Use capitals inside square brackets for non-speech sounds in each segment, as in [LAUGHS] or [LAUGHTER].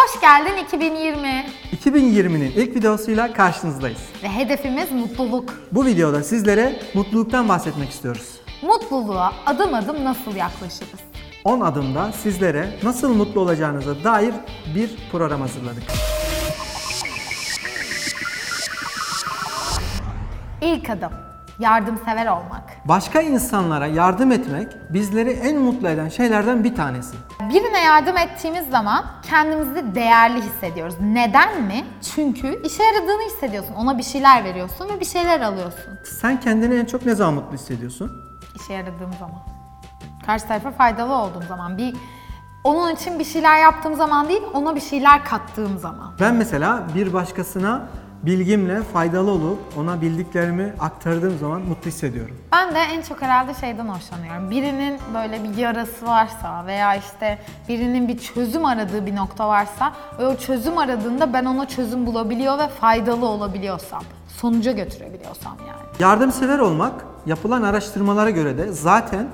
Hoş geldin 2020 2020'nin ilk videosuyla karşınızdayız. ve hedefimiz mutluluk. Bu videoda sizlere mutluluktan bahsetmek istiyoruz. Mutluluğa adım adım nasıl yaklaşırız? 10 adımda sizlere nasıl mutlu olacağınıza dair bir program hazırladık. İlk adım yardımsever olmak. Başka insanlara yardım etmek bizleri en mutlu eden şeylerden bir tanesi. Birine yardım ettiğimiz zaman kendimizi değerli hissediyoruz. Neden mi? Çünkü işe yaradığını hissediyorsun. Ona bir şeyler veriyorsun ve bir şeyler alıyorsun. Sen kendini en çok ne zaman mutlu hissediyorsun? İşe yaradığım zaman. Karşı tarafa faydalı olduğum zaman. Bir onun için bir şeyler yaptığım zaman değil, ona bir şeyler kattığım zaman. Ben mesela bir başkasına bilgimle faydalı olup ona bildiklerimi aktardığım zaman mutlu hissediyorum. Ben de en çok herhalde şeyden hoşlanıyorum. Birinin böyle bir yarası varsa veya işte birinin bir çözüm aradığı bir nokta varsa ve o çözüm aradığında ben ona çözüm bulabiliyor ve faydalı olabiliyorsam, sonuca götürebiliyorsam yani. Yardımsever olmak yapılan araştırmalara göre de zaten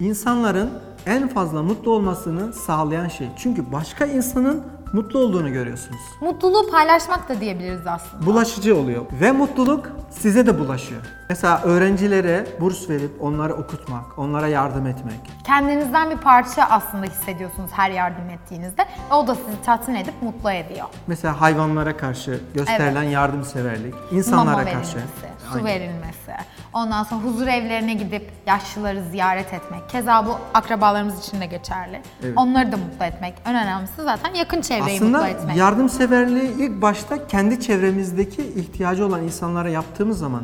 insanların en fazla mutlu olmasını sağlayan şey. Çünkü başka insanın mutlu olduğunu görüyorsunuz. Mutluluğu paylaşmak da diyebiliriz aslında. Bulaşıcı oluyor ve mutluluk size de bulaşıyor. Mesela öğrencilere burs verip onları okutmak, onlara yardım etmek. Kendinizden bir parça aslında hissediyorsunuz her yardım ettiğinizde ve o da sizi tatmin edip mutlu ediyor. Mesela hayvanlara karşı gösterilen yardımseverlik, insanlara Mama karşı. verilmesi, su Aynen. verilmesi, ondan sonra huzur evlerine gidip yaşlıları ziyaret etmek. Keza bu akrabalarımız için de geçerli. Evet. Onları da mutlu etmek. En önemlisi zaten yakın çevreyi mutlu Aslında etmek. yardımseverliği ilk başta kendi çevremizdeki ihtiyacı olan insanlara yaptığımız zaman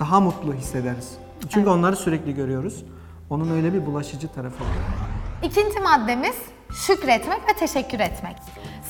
daha mutlu hissederiz. Çünkü onları sürekli görüyoruz. Onun öyle bir bulaşıcı tarafı var. İkinci maddemiz şükretmek ve teşekkür etmek.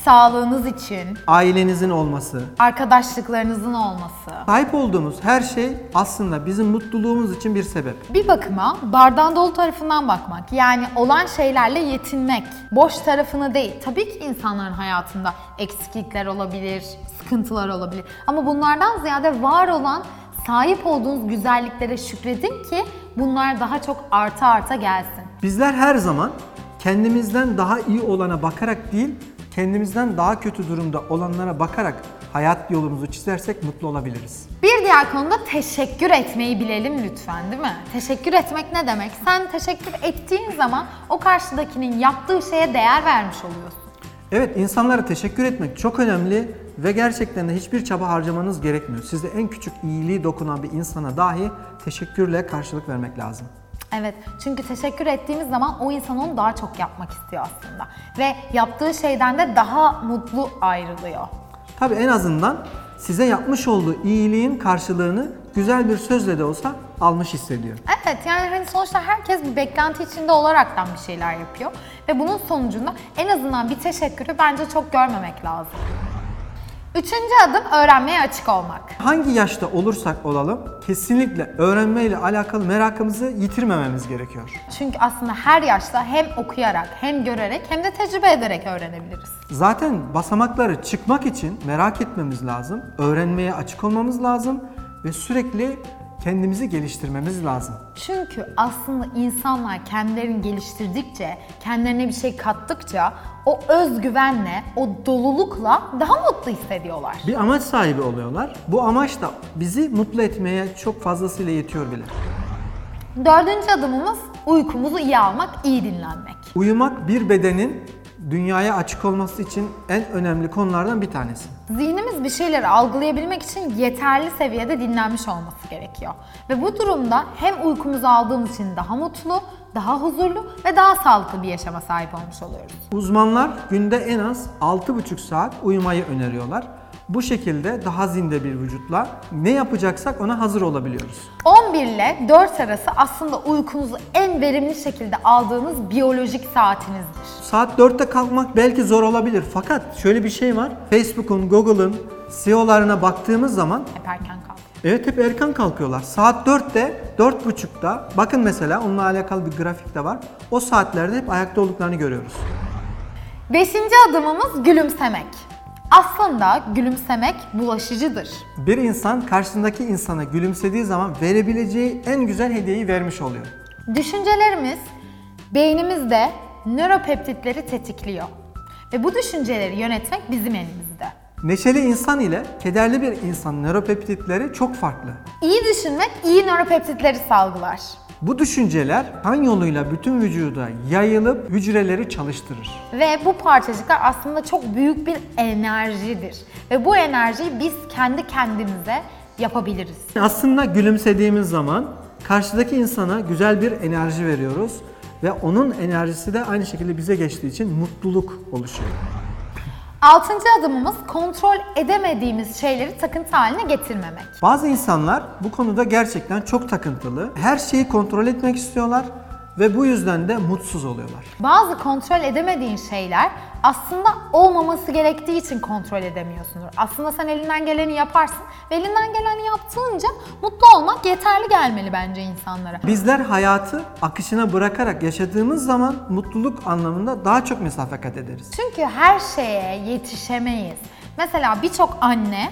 Sağlığınız için, Ailenizin olması, arkadaşlıklarınızın olması. sahip olduğumuz her şey aslında bizim mutluluğumuz için bir sebep. Bir bakıma bardağın dolu tarafından bakmak. Yani olan şeylerle yetinmek. Boş tarafını değil. Tabii ki insanların hayatında eksiklikler olabilir, sıkıntılar olabilir. Ama bunlardan ziyade var olan sahip olduğunuz güzelliklere şükredin ki bunlar daha çok arta arta gelsin. Bizler her zaman kendimizden daha iyi olana bakarak değil, kendimizden daha kötü durumda olanlara bakarak hayat yolumuzu çizersek mutlu olabiliriz. Bir diğer konuda teşekkür etmeyi bilelim lütfen değil mi? Teşekkür etmek ne demek? Sen teşekkür ettiğin zaman o karşıdakinin yaptığı şeye değer vermiş oluyorsun. Evet, insanlara teşekkür etmek çok önemli ve gerçekten de hiçbir çaba harcamanız gerekmiyor. Size en küçük iyiliği dokunan bir insana dahi teşekkürle karşılık vermek lazım. Evet çünkü teşekkür ettiğimiz zaman o insan onu daha çok yapmak istiyor aslında. Ve yaptığı şeyden de daha mutlu ayrılıyor. Tabii en azından size yapmış olduğu iyiliğin karşılığını güzel bir sözle de olsa almış hissediyor. Evet yani hani sonuçta herkes bir beklenti içinde olaraktan bir şeyler yapıyor. Ve bunun sonucunda en azından bir teşekkürü bence çok görmemek lazım. Üçüncü adım öğrenmeye açık olmak. Hangi yaşta olursak olalım kesinlikle öğrenmeyle alakalı merakımızı yitirmememiz gerekiyor. Çünkü aslında her yaşta hem okuyarak hem görerek hem de tecrübe ederek öğrenebiliriz. Zaten basamakları çıkmak için merak etmemiz lazım, öğrenmeye açık olmamız lazım ve sürekli kendimizi geliştirmemiz lazım. Çünkü aslında insanlar kendilerini geliştirdikçe, kendilerine bir şey kattıkça o özgüvenle, o dolulukla daha mutlu hissediyorlar. Bir amaç sahibi oluyorlar. Bu amaç da bizi mutlu etmeye çok fazlasıyla yetiyor bile. Dördüncü adımımız uykumuzu iyi almak, iyi dinlenmek. Uyumak bir bedenin dünyaya açık olması için en önemli konulardan bir tanesi. Zihnimiz bir şeyleri algılayabilmek için yeterli seviyede dinlenmiş olması gerekiyor. Ve bu durumda hem uykumuzu aldığımız için daha mutlu, daha huzurlu ve daha sağlıklı bir yaşama sahip olmuş oluyoruz. Uzmanlar günde en az 6,5 saat uyumayı öneriyorlar. Bu şekilde daha zinde bir vücutla ne yapacaksak ona hazır olabiliyoruz. 11 ile 4 arası aslında uykunuzu en verimli şekilde aldığınız biyolojik saatinizdir. Saat 4'te kalkmak belki zor olabilir fakat şöyle bir şey var. Facebook'un, Google'ın CEO'larına baktığımız zaman Hep erken kalk. evet hep erken kalkıyorlar. Saat 4'te, 4.30'da bakın mesela onunla alakalı bir grafik de var. O saatlerde hep ayakta olduklarını görüyoruz. Beşinci adımımız gülümsemek. Aslında gülümsemek bulaşıcıdır. Bir insan karşısındaki insana gülümsediği zaman verebileceği en güzel hediyeyi vermiş oluyor. Düşüncelerimiz beynimizde nöropeptitleri tetikliyor. Ve bu düşünceleri yönetmek bizim elimizde. Neşeli insan ile kederli bir insan nöropeptitleri çok farklı. İyi düşünmek iyi nöropeptitleri salgılar. Bu düşünceler kan yoluyla bütün vücuda yayılıp hücreleri çalıştırır. Ve bu parçacıklar aslında çok büyük bir enerjidir. Ve bu enerjiyi biz kendi kendimize yapabiliriz. Aslında gülümsediğimiz zaman karşıdaki insana güzel bir enerji veriyoruz ve onun enerjisi de aynı şekilde bize geçtiği için mutluluk oluşuyor. Altıncı adımımız kontrol edemediğimiz şeyleri takıntı haline getirmemek. Bazı insanlar bu konuda gerçekten çok takıntılı. Her şeyi kontrol etmek istiyorlar ve bu yüzden de mutsuz oluyorlar. Bazı kontrol edemediğin şeyler aslında olmaması gerektiği için kontrol edemiyorsundur. Aslında sen elinden geleni yaparsın ve elinden geleni yaptığınca mutlu olmak yeterli gelmeli bence insanlara. Bizler hayatı akışına bırakarak yaşadığımız zaman mutluluk anlamında daha çok mesafe kat ederiz. Çünkü her şeye yetişemeyiz. Mesela birçok anne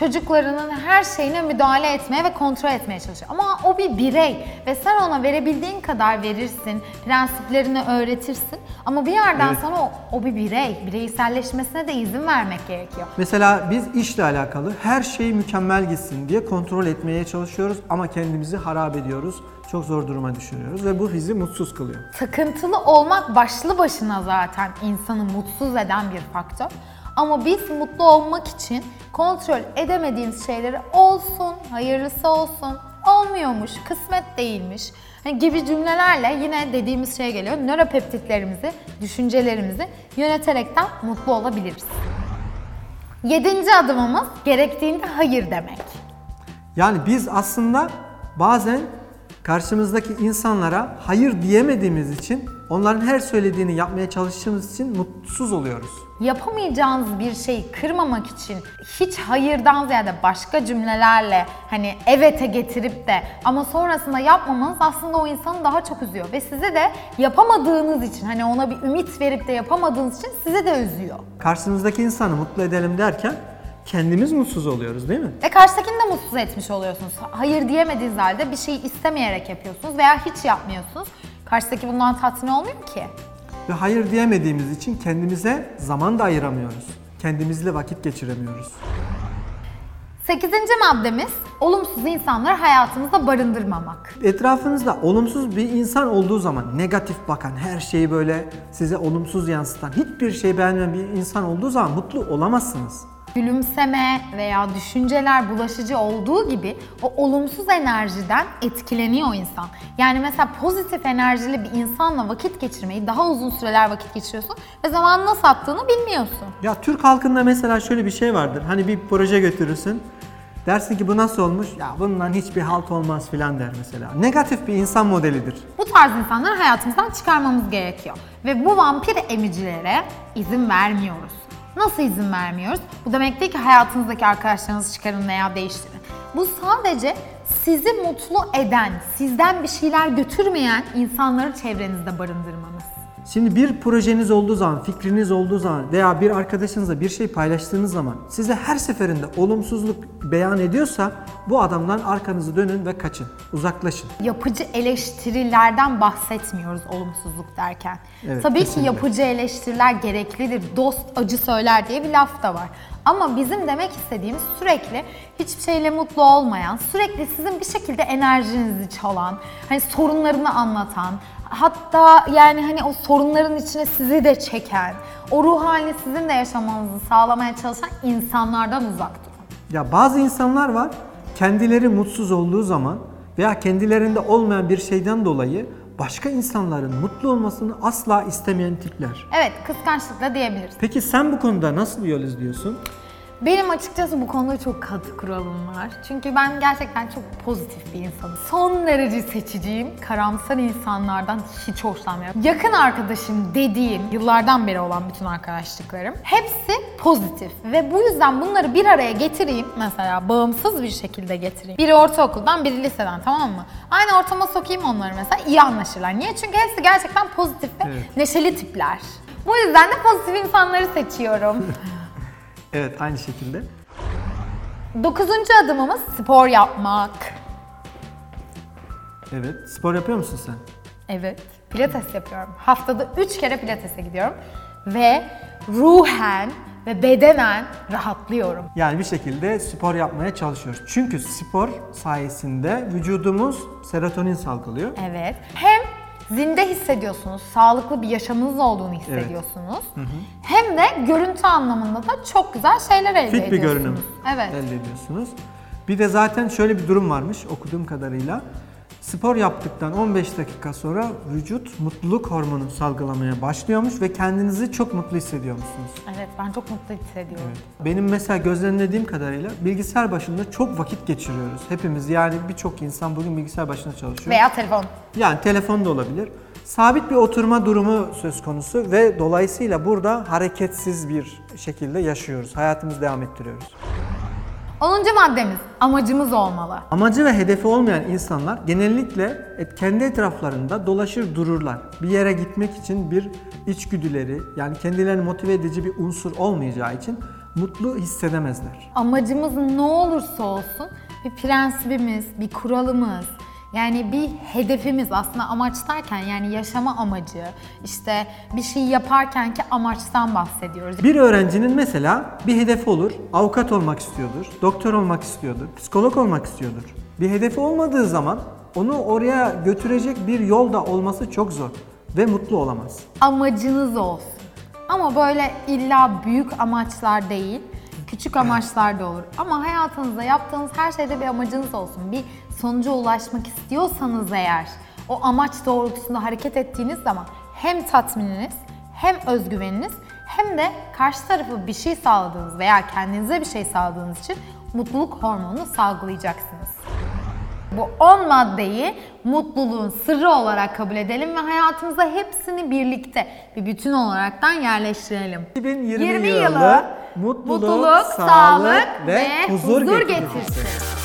çocuklarının her şeyine müdahale etmeye ve kontrol etmeye çalışıyor. Ama o bir birey ve sen ona verebildiğin kadar verirsin, prensiplerini öğretirsin. Ama bir yerden Evet. sonra o, o bir birey, bireyselleşmesine de izin vermek gerekiyor. Mesela biz işle alakalı her şey mükemmel gitsin diye kontrol etmeye çalışıyoruz ama kendimizi harap ediyoruz. Çok zor duruma düşürüyoruz ve bu bizi mutsuz kılıyor. Takıntılı olmak başlı başına zaten insanı mutsuz eden bir faktör. Ama biz mutlu olmak için kontrol edemediğimiz şeyleri olsun, hayırlısı olsun, olmuyormuş, kısmet değilmiş hani gibi cümlelerle yine dediğimiz şeye geliyor. Nöropeptitlerimizi, düşüncelerimizi yöneterekten mutlu olabiliriz. Yedinci adımımız gerektiğinde hayır demek. Yani biz aslında bazen karşımızdaki insanlara hayır diyemediğimiz için onların her söylediğini yapmaya çalıştığımız için mutsuz oluyoruz. yapamayacağınız bir şeyi kırmamak için hiç hayırdan ziyade başka cümlelerle hani evete getirip de ama sonrasında yapmamanız aslında o insanı daha çok üzüyor ve size de yapamadığınız için hani ona bir ümit verip de yapamadığınız için size de üzüyor. Karşımızdaki insanı mutlu edelim derken kendimiz mutsuz oluyoruz değil mi? Ve karşıdakini de mutsuz etmiş oluyorsunuz. Hayır diyemediğiniz halde bir şeyi istemeyerek yapıyorsunuz veya hiç yapmıyorsunuz. Karşıdaki bundan tatmin olmuyor ki. Ve hayır diyemediğimiz için kendimize zaman da ayıramıyoruz. Kendimizle vakit geçiremiyoruz. Sekizinci maddemiz olumsuz insanları hayatımızda barındırmamak. Etrafınızda olumsuz bir insan olduğu zaman negatif bakan, her şeyi böyle size olumsuz yansıtan, hiçbir şey beğenmeyen bir insan olduğu zaman mutlu olamazsınız. Gülümseme veya düşünceler bulaşıcı olduğu gibi o olumsuz enerjiden etkileniyor insan. Yani mesela pozitif enerjili bir insanla vakit geçirmeyi daha uzun süreler vakit geçiriyorsun ve zamanın nasıl attığını bilmiyorsun. Ya Türk halkında mesela şöyle bir şey vardır. Hani bir proje götürürsün. Dersin ki bu nasıl olmuş? Ya bundan hiçbir halt olmaz filan der mesela. Negatif bir insan modelidir. Bu tarz insanları hayatımızdan çıkarmamız gerekiyor. Ve bu vampir emicilere izin vermiyoruz. Nasıl izin vermiyoruz? Bu demek değil ki hayatınızdaki arkadaşlarınızı çıkarın veya değiştirin. Bu sadece sizi mutlu eden, sizden bir şeyler götürmeyen insanları çevrenizde barındırmanız. Şimdi bir projeniz olduğu zaman, fikriniz olduğu zaman veya bir arkadaşınızla bir şey paylaştığınız zaman size her seferinde olumsuzluk beyan ediyorsa bu adamdan arkanızı dönün ve kaçın, uzaklaşın. Yapıcı eleştirilerden bahsetmiyoruz olumsuzluk derken. Evet, Tabii kesinlikle. ki yapıcı eleştiriler gereklidir. Dost acı söyler diye bir laf da var. Ama bizim demek istediğimiz sürekli hiçbir şeyle mutlu olmayan, sürekli sizin bir şekilde enerjinizi çalan, hani sorunlarını anlatan, hatta yani hani o sorunların içine sizi de çeken, o ruh halini sizin de yaşamanızı sağlamaya çalışan insanlardan uzak durun. Ya bazı insanlar var kendileri mutsuz olduğu zaman veya kendilerinde olmayan bir şeyden dolayı başka insanların mutlu olmasını asla istemeyen tipler. Evet, kıskançlıkla diyebiliriz. Peki sen bu konuda nasıl yol izliyorsun? Benim açıkçası bu konuda çok katı kuralım var. Çünkü ben gerçekten çok pozitif bir insanım. Son derece seçiciyim. Karamsar insanlardan hiç hoşlanmıyorum. Yakın arkadaşım dediğim, yıllardan beri olan bütün arkadaşlıklarım hepsi pozitif. Ve bu yüzden bunları bir araya getireyim. Mesela bağımsız bir şekilde getireyim. Biri ortaokuldan, biri liseden tamam mı? Aynı ortama sokayım onları mesela iyi anlaşırlar. Niye? Çünkü hepsi gerçekten pozitif ve Evet. neşeli tipler. Bu yüzden de pozitif insanları seçiyorum. [LAUGHS] Evet aynı şekilde. Dokuzuncu adımımız spor yapmak. Evet. Spor yapıyor musun sen? Evet. Pilates yapıyorum. Haftada 3 kere pilatese gidiyorum. ve ruhen ve bedenen rahatlıyorum. Yani bir şekilde spor yapmaya çalışıyoruz. Çünkü spor sayesinde vücudumuz serotonin salgılıyor. Evet. Hem zinde hissediyorsunuz, sağlıklı bir yaşamınız olduğunu hissediyorsunuz. Hem de görüntü anlamında da çok güzel şeyler elde Fit bir ediyorsunuz. görünüm Evet. elde ediyorsunuz. Bir de zaten şöyle bir durum varmış okuduğum kadarıyla. Spor yaptıktan 15 dakika sonra vücut mutluluk hormonu salgılamaya başlıyormuş ve kendinizi çok mutlu hissediyormuşsunuz. Evet, ben çok mutlu hissediyorum. Benim mesela gözlemlediğim kadarıyla bilgisayar başında çok vakit geçiriyoruz. Hepimiz yani birçok insan bugün bilgisayar başında çalışıyor. Veya telefon. Yani telefon da olabilir. Sabit bir oturma durumu söz konusu ve dolayısıyla burada hareketsiz bir şekilde yaşıyoruz. Hayatımızı devam ettiriyoruz. 10. maddemiz, amacımız olmalı. Amacı ve hedefi olmayan insanlar genellikle kendi etraflarında dolaşır dururlar. Bir yere gitmek için bir içgüdüleri yani kendilerini motive edici bir unsur olmayacağı için mutlu hissedemezler. Amacımız ne olursa olsun bir prensibimiz, bir kuralımız, yani bir hedefimiz aslında amaç derken yani yaşama amacı, işte bir şey yaparkenki amaçtan bahsediyoruz. Bir öğrencinin mesela bir hedefi olur. Avukat olmak istiyordur, doktor olmak istiyordur, psikolog olmak istiyordur. Bir hedefi olmadığı zaman onu oraya götürecek bir yol da olması çok zor ve mutlu olamaz. Amacınız olsun. Ama böyle illa büyük amaçlar değil, küçük amaçlar da olur. Ama hayatınızda yaptığınız her şeyde bir amacınız olsun. Bir sonuca ulaşmak istiyorsanız eğer, o amaç doğrultusunda hareket ettiğiniz zaman hem tatmininiz, hem özgüveniniz, hem de karşı tarafı bir şey sağladığınız veya kendinize bir şey sağladığınız için mutluluk hormonunu salgılayacaksınız. Bu 10 maddeyi mutluluğun sırrı olarak kabul edelim ve hayatımıza hepsini birlikte bir bütün olaraktan yerleştirelim. 2020 20 yılı yılı mutluluk, mutluluk, sağlık sağlık ve huzur getirsin. getirsin.